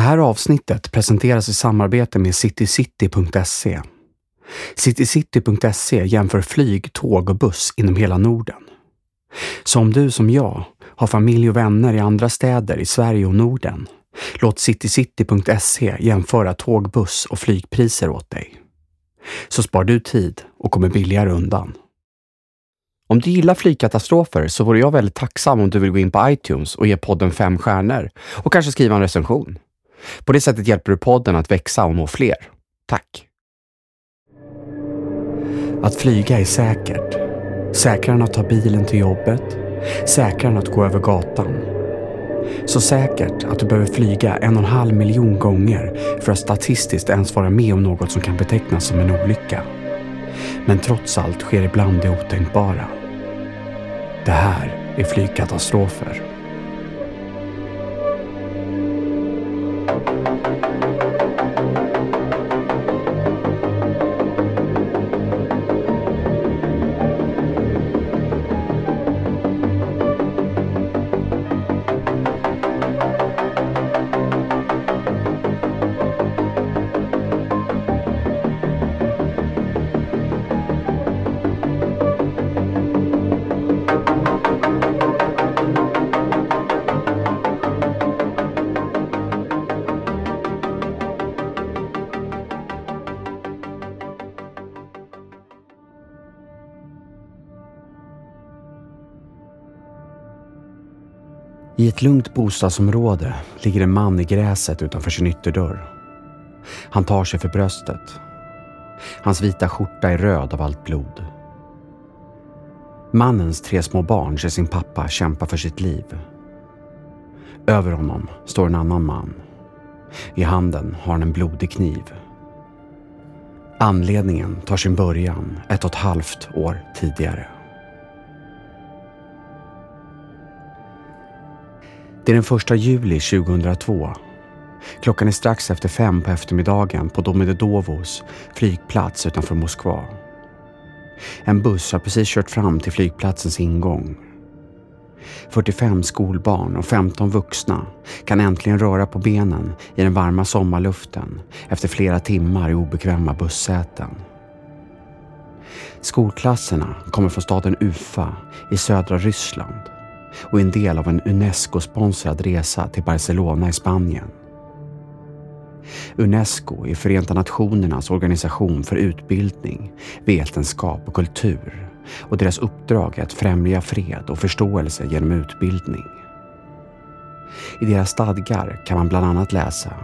Det här avsnittet presenteras i samarbete med citycity.se. Citycity.se jämför flyg, tåg och buss inom hela Norden. Så om du som jag har familj och vänner i andra städer i Sverige och Norden, låt citycity.se jämföra tåg, buss och flygpriser åt dig. Så spar du tid och kommer billigare undan. Om du gillar flygkatastrofer så vore jag väldigt tacksam om du vill gå in på iTunes och ge podden fem stjärnor och kanske skriva en recension. På det sättet hjälper du podden att växa och nå fler. Tack! Att flyga är säkert. Säkrare än att ta bilen till jobbet. Säkrare än att gå över gatan. Så säkert att du behöver flyga en och en halv miljon gånger för att statistiskt ens vara med om något som kan betecknas som en olycka. Men trots allt sker ibland det otänkbara. Det här är flygkatastrofer. I ett lugnt bostadsområde ligger en man i gräset utanför sin ytterdörr. Han tar sig för bröstet. Hans vita skjorta är röd av allt blod. Mannens tre små barn ser sin pappa kämpa för sitt liv. Över honom står en annan man. I handen har han en blodig kniv. Anledningen tar sin början ett och ett halvt år tidigare. Det är den första juli 2002. Klockan är strax efter fem på eftermiddagen på Domodedovos flygplats utanför Moskva. En buss har precis kört fram till flygplatsens ingång. 45 skolbarn och 15 vuxna kan äntligen röra på benen i den varma sommarluften efter flera timmar i obekväma bussäten. Skolklasserna kommer från staden Ufa i södra Ryssland och är en del av en Unesco-sponsrad resa till Barcelona i Spanien. Unesco är Förenta Nationernas organisation för utbildning, vetenskap och kultur och deras uppdrag är att främja fred och förståelse genom utbildning. I deras stadgar kan man bland annat läsa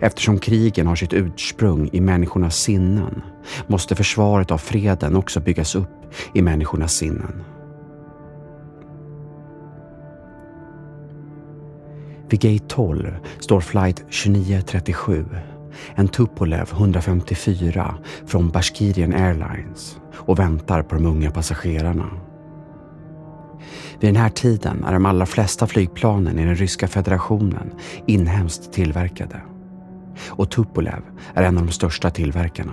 Eftersom krigen har sitt ursprung i människornas sinnen måste försvaret av freden också byggas upp i människornas sinnen. Vid gate 12 står flight 2937, en Tupolev 154 från Bashkirian Airlines och väntar på de unga passagerarna. Vid den här tiden är de allra flesta flygplanen i den ryska federationen inhemskt tillverkade. Och Tupolev är en av de största tillverkarna.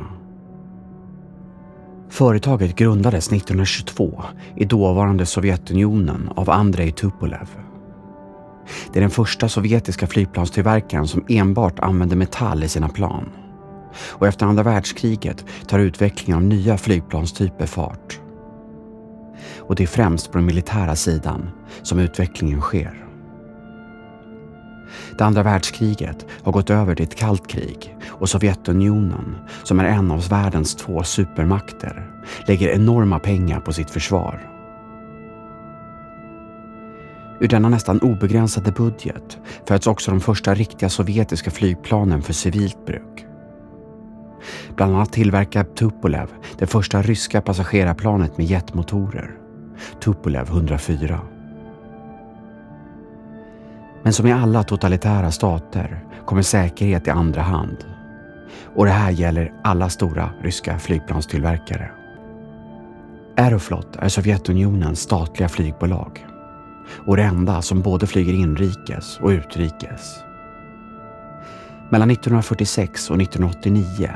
Företaget grundades 1922 i dåvarande Sovjetunionen av Andrei Tupolev. Det är den första sovjetiska flygplanstillverkaren som enbart använder metall i sina plan. Och efter andra världskriget tar utvecklingen av nya flygplanstyper fart. Och det är främst på den militära sidan som utvecklingen sker. Det andra världskriget har gått över till ett kallt krig och Sovjetunionen, som är en av världens två supermakter, lägger enorma pengar på sitt försvar. Ur denna nästan obegränsade budget föds också de första riktiga sovjetiska flygplanen för civilt bruk. Bland annat tillverkar Tupolev det första ryska passagerarplanet med jetmotorer, Tupolev 104. Men som i alla totalitära stater kommer säkerhet i andra hand. Och det här gäller alla stora ryska flygplanstillverkare. Aeroflot är Sovjetunionens statliga flygbolag och det enda som både flyger inrikes och utrikes. Mellan 1946 och 1989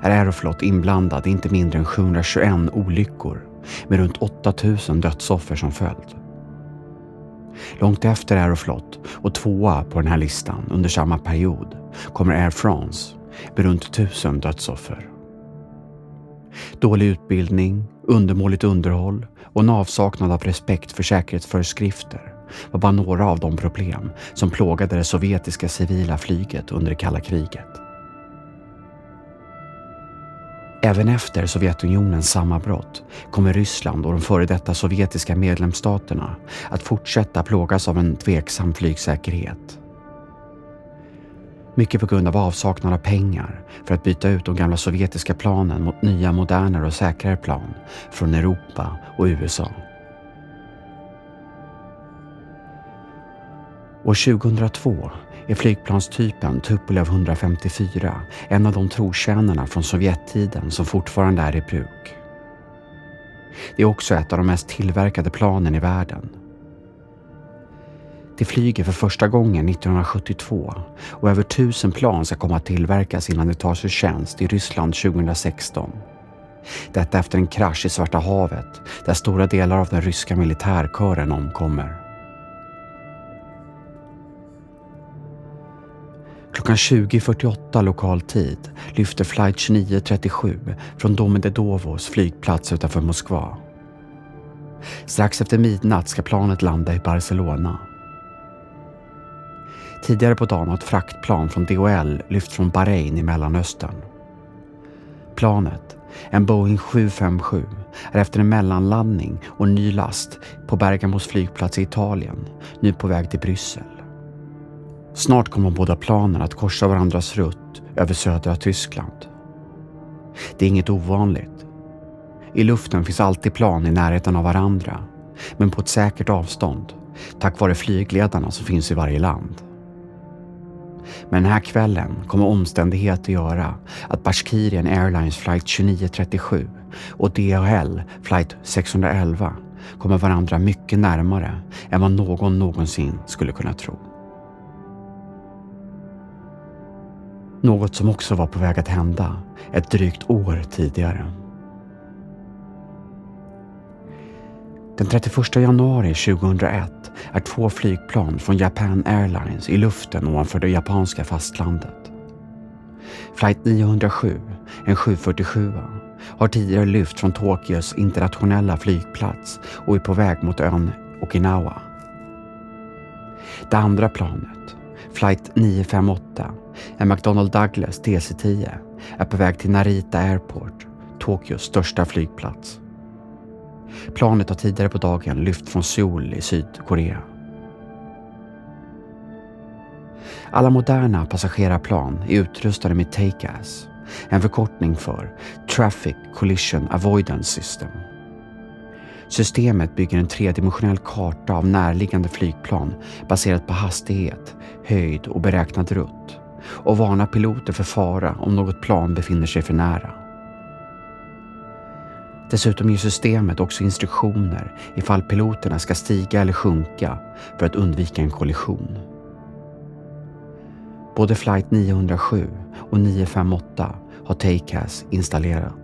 är Aeroflot inblandad i inte mindre än 721 olyckor med runt 8000 dödsoffer som följd. Långt efter Aeroflot och tvåa på den här listan under samma period kommer Air France med runt 1000 dödsoffer. Dålig utbildning, undermåligt underhåll och en avsaknad av respekt för säkerhetsföreskrifter var bara några av de problem som plågade det sovjetiska civila flyget under det kalla kriget. Även efter Sovjetunionens sammanbrott kommer Ryssland och de före detta sovjetiska medlemsstaterna att fortsätta plågas av en tveksam flygsäkerhet. Mycket på grund av avsaknad av pengar för att byta ut de gamla sovjetiska planen mot nya modernare och säkrare plan från Europa och USA. År 2002 är flygplanstypen Tupolev 154 en av de trotjänarna från Sovjettiden som fortfarande är i bruk. Det är också ett av de mest tillverkade planen i världen. Det flyger för första gången 1972 och över tusen plan ska komma att tillverkas innan det tas ur tjänst i Ryssland 2016. Detta efter en krasch i Svarta havet där stora delar av den ryska militärkören omkommer. Klockan 20.48 lokal tid lyfter flight 2937 från Domodedovos flygplats utanför Moskva. Strax efter midnatt ska planet landa i Barcelona. Tidigare på dagen har ett fraktplan från DHL lyft från Bahrain i Mellanöstern. Planet, en Boeing 757, är efter en mellanlandning och ny last på Bergamos flygplats i Italien nu på väg till Bryssel. Snart kommer båda planen att korsa varandras rutt över södra Tyskland. Det är inget ovanligt. I luften finns alltid plan i närheten av varandra, men på ett säkert avstånd, tack vare flygledarna som finns i varje land. Men den här kvällen kommer omständigheter göra att Bashkirian Airlines flight 2937 och DHL flight 611 kommer varandra mycket närmare än vad någon någonsin skulle kunna tro. Något som också var på väg att hända ett drygt år tidigare. Den 31 januari 2001 är två flygplan från Japan Airlines i luften ovanför det japanska fastlandet. Flight 907, en 747, har tidigare lyft från Tokyos internationella flygplats och är på väg mot ön Okinawa. Det andra planet, flight 958, en McDonnell Douglas DC-10, är på väg till Narita Airport, Tokyos största flygplats. Planet har tidigare på dagen lyft från Seoul i Sydkorea. Alla moderna passagerarplan är utrustade med TACAS, en förkortning för Traffic Collision Avoidance System. Systemet bygger en tredimensionell karta av närliggande flygplan baserat på hastighet, höjd och beräknad rutt och varnar piloter för fara om något plan befinner sig för nära. Dessutom ger systemet också instruktioner ifall piloterna ska stiga eller sjunka för att undvika en kollision. Både flight 907 och 958 har Tacas installerat.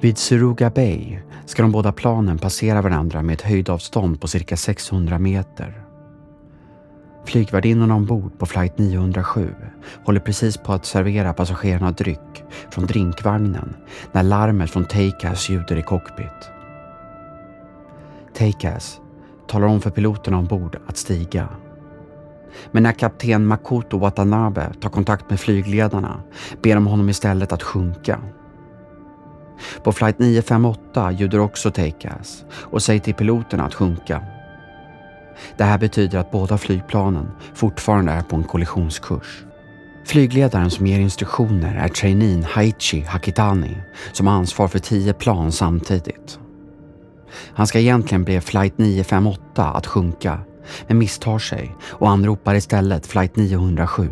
Vid Suruga Bay ska de båda planen passera varandra med ett höjdavstånd på cirka 600 meter. Flygvärdinnorna ombord på flight 907 håller precis på att servera passagerarna dryck från drinkvagnen när larmet från Tacas ljuder i cockpit. Tacas talar om för piloterna ombord att stiga. Men när kapten Makoto Watanabe tar kontakt med flygledarna ber de honom istället att sjunka. På flight 958 ljuder också Tacas och säger till piloterna att sjunka. Det här betyder att båda flygplanen fortfarande är på en kollisionskurs. Flygledaren som ger instruktioner är traineen Haichi Hakitani som har ansvar för tio plan samtidigt. Han ska egentligen be flight 958 att sjunka men misstar sig och anropar istället flight 907.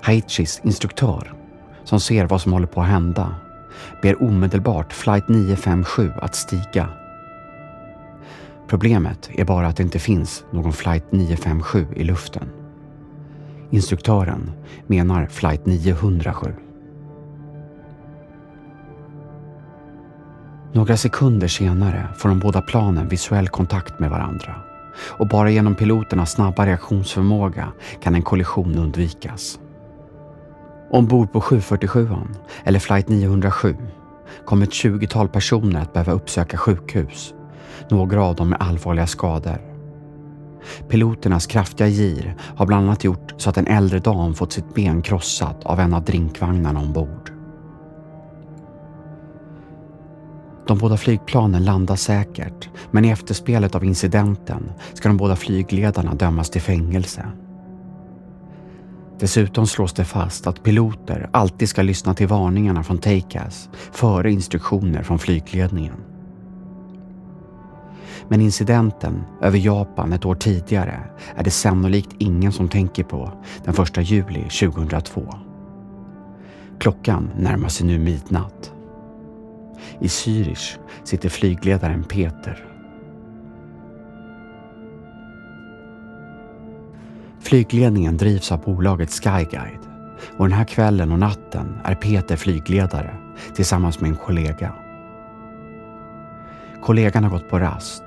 Haichis instruktör, som ser vad som håller på att hända, ber omedelbart flight 957 att stiga Problemet är bara att det inte finns någon flight 957 i luften. Instruktören menar flight 907. Några sekunder senare får de båda planen visuell kontakt med varandra och bara genom piloternas snabba reaktionsförmåga kan en kollision undvikas. Ombord på 747 eller flight 907 kommer ett 20-tal personer att behöva uppsöka sjukhus, några av dem med allvarliga skador. Piloternas kraftiga gir har bland annat gjort så att en äldre dam fått sitt ben krossat av en av drinkvagnarna ombord. De båda flygplanen landar säkert, men i efterspelet av incidenten ska de båda flygledarna dömas till fängelse. Dessutom slås det fast att piloter alltid ska lyssna till varningarna från TACAS före instruktioner från flygledningen. Men incidenten över Japan ett år tidigare är det sannolikt ingen som tänker på den 1 juli 2002. Klockan närmar sig nu midnatt. I Zürich sitter flygledaren Peter. Flygledningen drivs av bolaget Skyguide och den här kvällen och natten är Peter flygledare tillsammans med en kollega. Kollegan har gått på rast,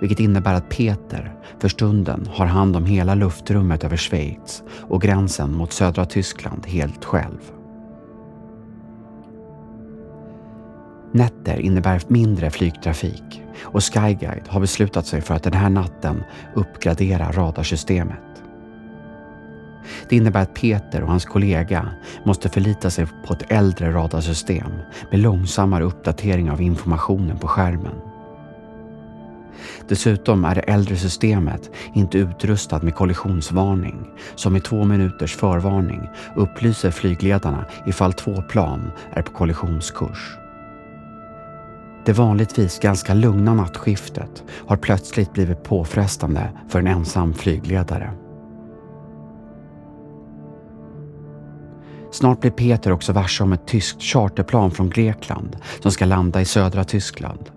vilket innebär att Peter för stunden har hand om hela luftrummet över Schweiz och gränsen mot södra Tyskland helt själv. Nätter innebär mindre flygtrafik och Skyguide har beslutat sig för att den här natten uppgradera radarsystemet. Det innebär att Peter och hans kollega måste förlita sig på ett äldre radarsystem med långsammare uppdatering av informationen på skärmen. Dessutom är det äldre systemet inte utrustat med kollisionsvarning som med två minuters förvarning upplyser flygledarna ifall två plan är på kollisionskurs. Det vanligtvis ganska lugna nattskiftet har plötsligt blivit påfrestande för en ensam flygledare. Snart blir Peter också varse om ett tyskt charterplan från Grekland som ska landa i södra Tyskland.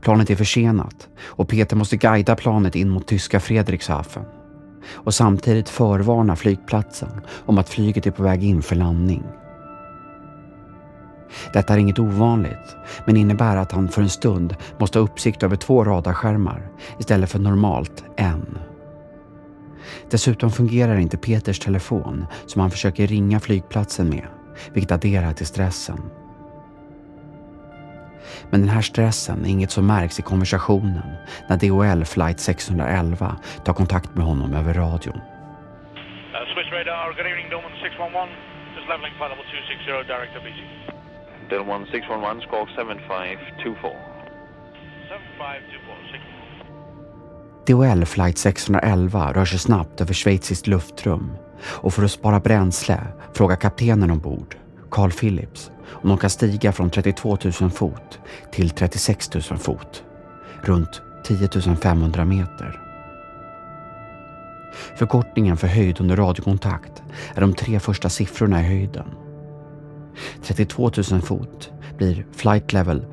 Planet är försenat och Peter måste guida planet in mot tyska Fredrikshafen och samtidigt förvarna flygplatsen om att flyget är på väg in för landning. Detta är inget ovanligt, men innebär att han för en stund måste ha uppsikt över två radarskärmar istället för normalt en. Dessutom fungerar inte Peters telefon som han försöker ringa flygplatsen med, vilket adderar till stressen. Men den här stressen är inget som märks i konversationen när DHL flight 611 tar kontakt med honom över radion. Uh, Swiss radar, good evening, Dolman 611. Just leveling flight level 260 direct to BC. Dolman 611, squawk 7524. 7524, DHL flight 611 rör sig snabbt över schweiziskt luftrum och för att spara bränsle frågar kaptenen ombord, Carl Phillips, om de kan stiga från 32 000 fot till 36 000 fot, runt 10 500 meter. Förkortningen för höjd under radiokontakt är de tre första siffrorna i höjden. 32 000 fot blir flight level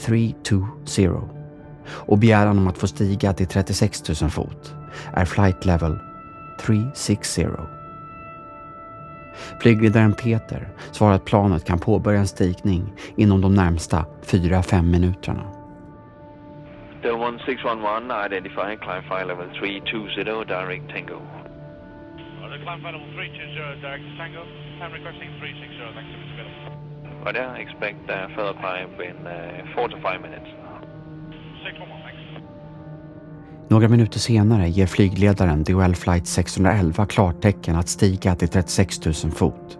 320 och begäran om att få stiga till 36 000 fot är flight level 360. Flygledaren Peter svarar att planet kan påbörja en stigning inom de närmsta 4-5 minuterna. Delta 611, identify climb file level 320 direct tango. Climb file level 320 direct tango. I'm requesting 360 activity available. Right there, expect uh, further climb in uh, 4 to 5 minutes. 611, thanks. Några minuter senare ger flygledaren DHL flight 611 klartecken att stiga till 36 000 fot.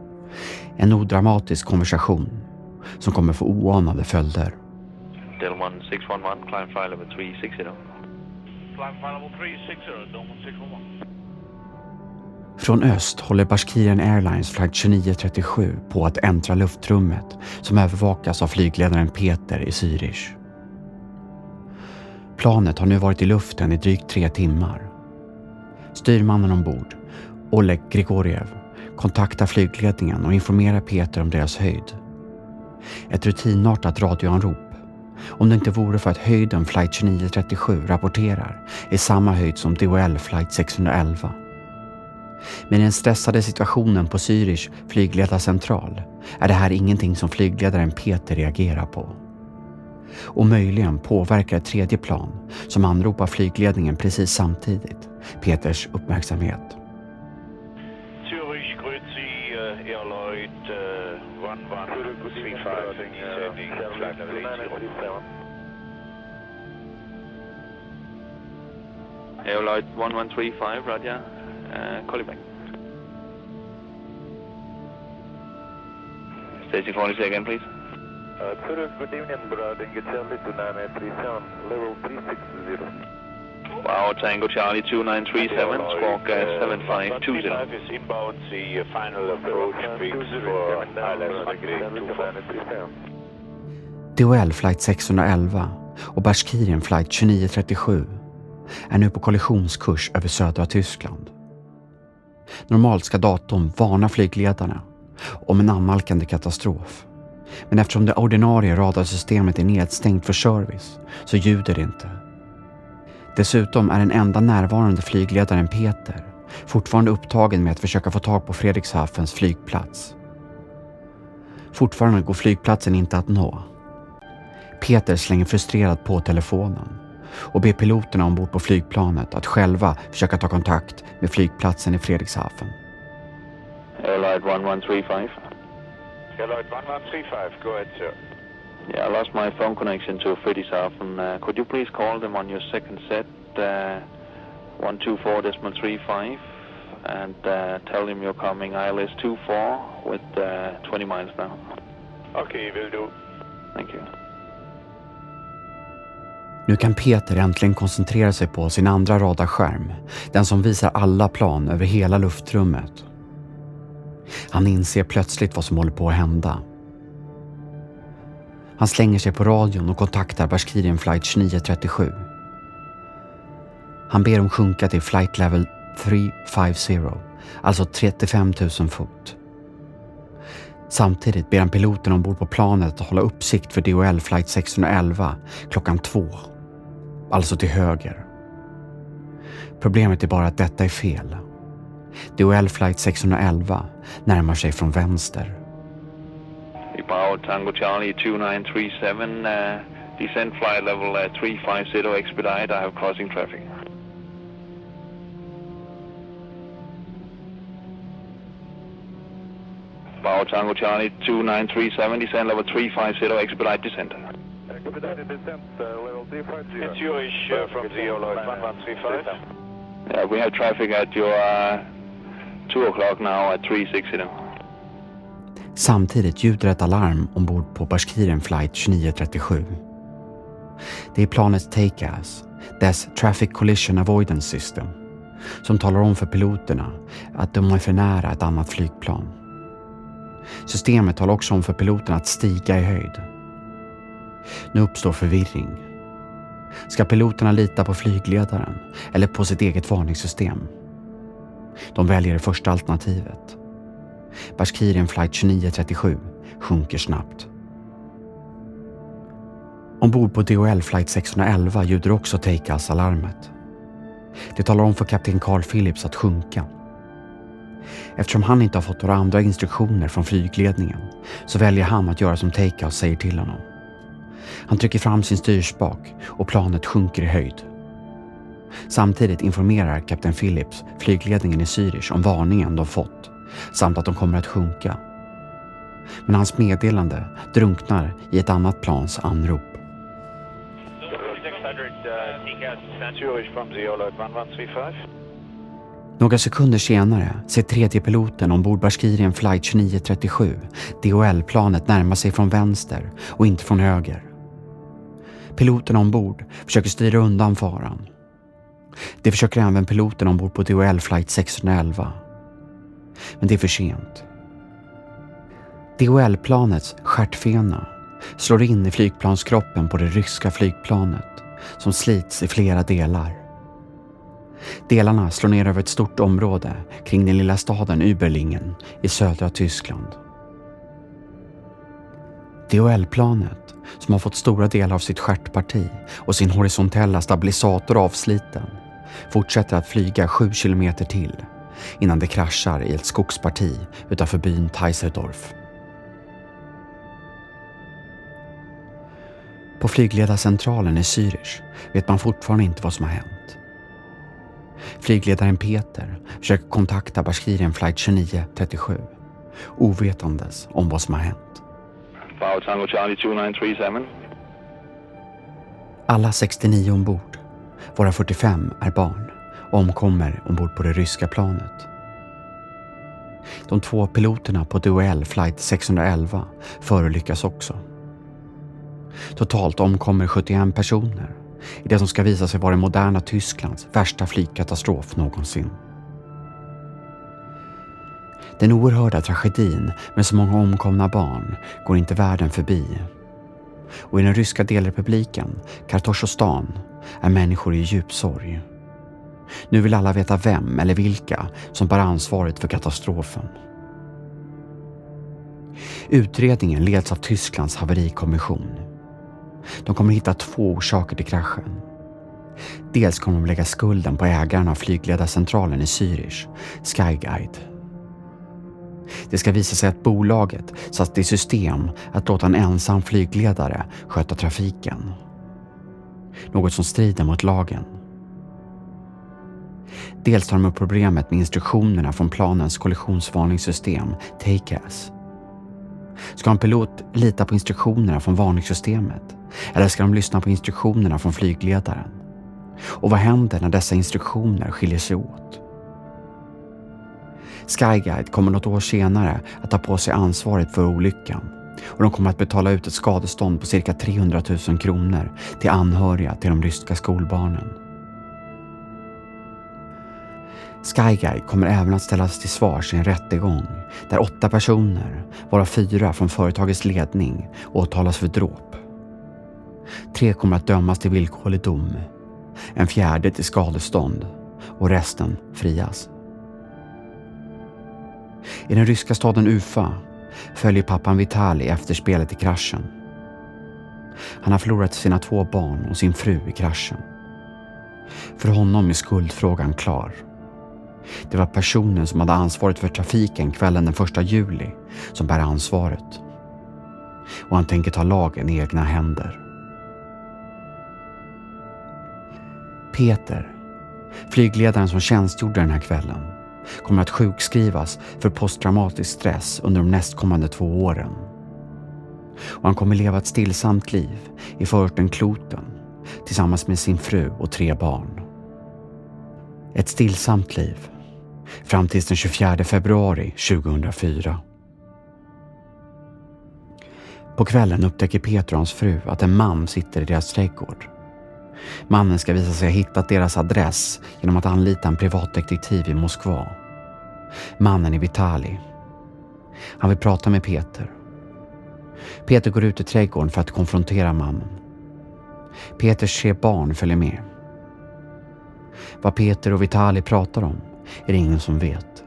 En odramatisk konversation som kommer få oanade följder. Delman 611, climb file level 360. Climb file level 360, Delman 611. Från öst håller Bashkirian Airlines flight 2937 på att äntra luftrummet som övervakas av flygledaren Peter i Zürich. Planet har nu varit i luften i drygt tre timmar. Styrmannen ombord, Oleg Grigoriev, kontaktar flygledningen och informerar Peter om deras höjd. Ett rutinartat radioanrop. Om det inte vore för att höjden flight 2937 rapporterar är samma höjd som DHL flight 611. Med den stressade situationen på Zürich flygledarcentral är det här ingenting som flygledaren Peter reagerar på och möjligen påverkar ett tredje plan som anropar flygledningen precis samtidigt Peters uppmärksamhet. Airlight 1135, descending flight level 80. Airloid 1135, Roger. Uh, call you back. Station quality again, please. Uh, Zurich, good evening, Bradinge Charlie 2937, level 360. Wow, Tango Charlie 2937, squawk uh, 7520. 135 is inbound, the uh, final approach fix for ILS runway 24. DHL flight 611 och Bashkirian flight 2937 är nu på kollisionskurs över södra Tyskland. Normalt ska datorn varna flygledarna om en annalkande katastrof. Men eftersom det ordinarie radarsystemet är nedstängt för service så ljuder det inte. Dessutom är den enda närvarande flygledaren Peter fortfarande upptagen med att försöka få tag på Fredrikshafens flygplats. Fortfarande går flygplatsen inte att nå. Peter slänger frustrerat på telefonen och ber piloterna ombord på flygplanet att själva försöka ta kontakt med flygplatsen i Fredrikshafen. Airlight 1135. Airloid 1135, go ahead, sir. Yeah, I lost my phone connection to Friedrichshafen. Uh, could you please call them on your second set, uh, 124.35, and uh, tell them you're coming ILS 24 with uh, 20 miles now. Okay, will do. Thank you. Nu kan Peter äntligen koncentrera sig på sin andra radarskärm, den som visar alla plan över hela luftrummet. Han inser plötsligt vad som håller på att hända. Han slänger sig på radion och kontaktar Bashkirian flight 2937. Han ber dem sjunka till flight level 350, alltså 35 000 fot. Samtidigt ber han piloten ombord på planet att hålla uppsikt för DHL flight 611 klockan två, alltså till höger. Problemet är bara att detta är fel. DHL flight 611 närmar sig från vänster. Power Tango Charlie 2937, uh, descent flight level uh, 350 expedite. I have crossing traffic. Power Tango Charlie 2937, descent level 350 expedite descent. Expedited descent, uh, level 350. It's Zurich uh, from the Airloid 1135. Yeah, we have traffic at your uh, 2 o'clock now at 360. Samtidigt ljuder ett alarm ombord på Bashkiren flight 2937. Det är planets take-ass, dess Traffic Collision Avoidance System, som talar om för piloterna att de är för nära ett annat flygplan. Systemet talar också om för piloterna att stiga i höjd. Nu uppstår förvirring. Ska piloterna lita på flygledaren eller på sitt eget varningssystem? De väljer det första alternativet. Bashkirian flight 2937 sjunker snabbt. Ombord på DHL flight 611 ljuder också TACAS-alarmet. Det talar om för kapten Carl Phillips att sjunka. Eftersom han inte har fått några andra instruktioner från flygledningen så väljer han att göra som TACAS säger till honom. Han trycker fram sin styrspak och planet sjunker i höjd. Samtidigt informerar kapten Phillips flygledningen i Zürich om varningen de fått samt att de kommer att sjunka. Men hans meddelande drunknar i ett annat plans anrop. Några sekunder senare ser tredje piloten ombord Bashkirian flight 2937 DHL-planet närma sig från vänster och inte från höger. Piloten ombord försöker styra undan faran. Det försöker även piloten ombord på DHL flight 611. Men det är för sent. DHL-planets stjärtfena slår in i flygplanskroppen på det ryska flygplanet som slits i flera delar. Delarna slår ner över ett stort område kring den lilla staden Überlingen i södra Tyskland. DHL-planet, som har fått stora delar av sitt stjärtparti och sin horisontella stabilisator avsliten, fortsätter att flyga sju kilometer till innan det kraschar i ett skogsparti utanför byn Teiserdorf. På flygledarcentralen i Zürich vet man fortfarande inte vad som har hänt. Flygledaren Peter försöker kontakta Bashkirian flight 2937 ovetandes om vad som har hänt. Bravo Tango Charlie 2937. Alla 69 ombord, våra 45 är barn, omkommer ombord på det ryska planet. De två piloterna på DHL flight 611 förolyckas också. Totalt omkommer 71 personer i det som ska visa sig vara det moderna Tysklands värsta flygkatastrof någonsin. Den oerhörda tragedin med så många omkomna barn går inte världen förbi. Och i den ryska delrepubliken, Kartoshostan, är människor i djup sorg. Nu vill alla veta vem eller vilka som bär ansvaret för katastrofen. Utredningen leds av Tysklands haverikommission. De kommer hitta två orsaker till kraschen. Dels kommer de lägga skulden på ägaren av flygledarcentralen i Zürich, Skyguide. Det ska visa sig att bolaget satt i system att låta en ensam flygledare sköta trafiken. Något som strider mot lagen. Dels tar de upp problemet med instruktionerna från planens kollisionsvarningssystem, TACAS. Ska en pilot lita på instruktionerna från varningssystemet? Eller ska de lyssna på instruktionerna från flygledaren? Och vad händer när dessa instruktioner skiljer sig åt? Skyguide kommer något år senare att ta på sig ansvaret för olyckan och de kommer att betala ut ett skadestånd på cirka 300 000 kronor till anhöriga till de ryska skolbarnen. Skyguide kommer även att ställas till svars i en rättegång där åtta personer, varav fyra från företagets ledning, åtalas för dråp. Tre kommer att dömas till villkorlig dom, en fjärde till skadestånd och resten frias. I den ryska staden Ufa följer pappan Vitali efterspelet i kraschen. Han har förlorat sina två barn och sin fru i kraschen. För honom är skuldfrågan klar. Det var personen som hade ansvaret för trafiken kvällen den 1 juli som bär ansvaret. Och han tänker ta lagen i egna händer. Peter, flygledaren som tjänstgjorde den här kvällen, kommer att sjukskrivas för posttraumatisk stress under de nästkommande två åren. Och han kommer leva ett stillsamt liv i förorten Kloten tillsammans med sin fru och tre barn. Ett stillsamt liv fram till den 24 februari 2004. På kvällen upptäcker Peter och hans fru att en man sitter i deras trädgård. Mannen ska visa sig ha hittat deras adress genom att anlita en privatdetektiv i Moskva. Mannen är Vitali. Han vill prata med Peter. Peter går ut i trädgården för att konfrontera mannen. Peters tre barn följer med. Vad Peter och Vitali pratar om är det ingen som vet.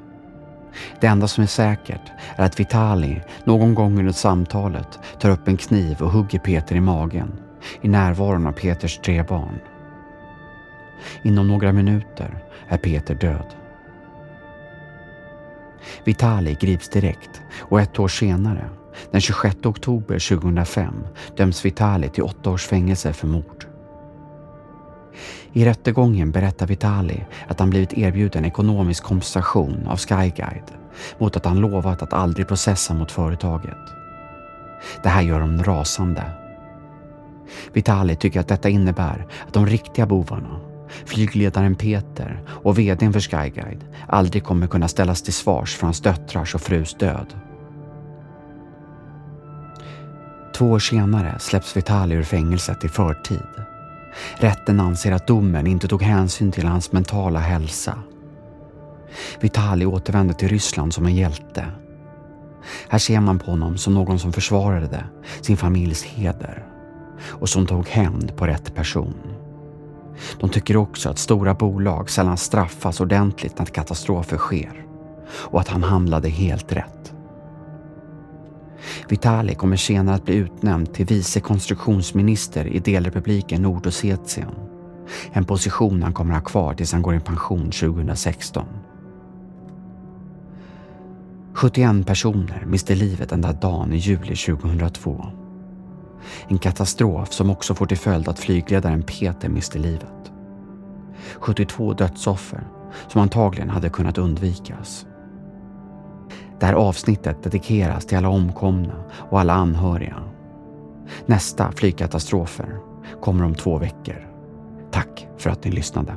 Det enda som är säkert är att Vitali någon gång under samtalet tar upp en kniv och hugger Peter i magen i närvaron av Peters tre barn. Inom några minuter är Peter död. Vitali grips direkt och ett år senare, den 26 oktober 2005, döms Vitali till åtta års fängelse för mord. I rättegången berättar Vitali att han blivit erbjuden ekonomisk kompensation av Skyguide mot att han lovat att aldrig processa mot företaget. Det här gör honom rasande. Vitali tycker att detta innebär att de riktiga bovarna, flygledaren Peter och vdn för Skyguide aldrig kommer kunna ställas till svars för hans döttrars och frus död. Två år senare släpps Vitali ur fängelset i förtid. Rätten anser att domen inte tog hänsyn till hans mentala hälsa. Vitali återvänder till Ryssland som en hjälte. Här ser man på honom som någon som försvarade sin familjs heder och som tog hämnd på rätt person. De tycker också att stora bolag sällan straffas ordentligt när katastrofer sker och att han handlade helt rätt. Vitali kommer senare att bli utnämnd till vice konstruktionsminister i delrepubliken Nordossetien. En position han kommer att ha kvar tills han går i pension 2016. 71 personer miste livet den där dagen i juli 2002. En katastrof som också får till följd att flygledaren Peter mister livet. 72 dödsoffer som antagligen hade kunnat undvikas. Det här avsnittet dedikeras till alla omkomna och alla anhöriga. Nästa flygkatastrofer kommer om två veckor. Tack för att ni lyssnade.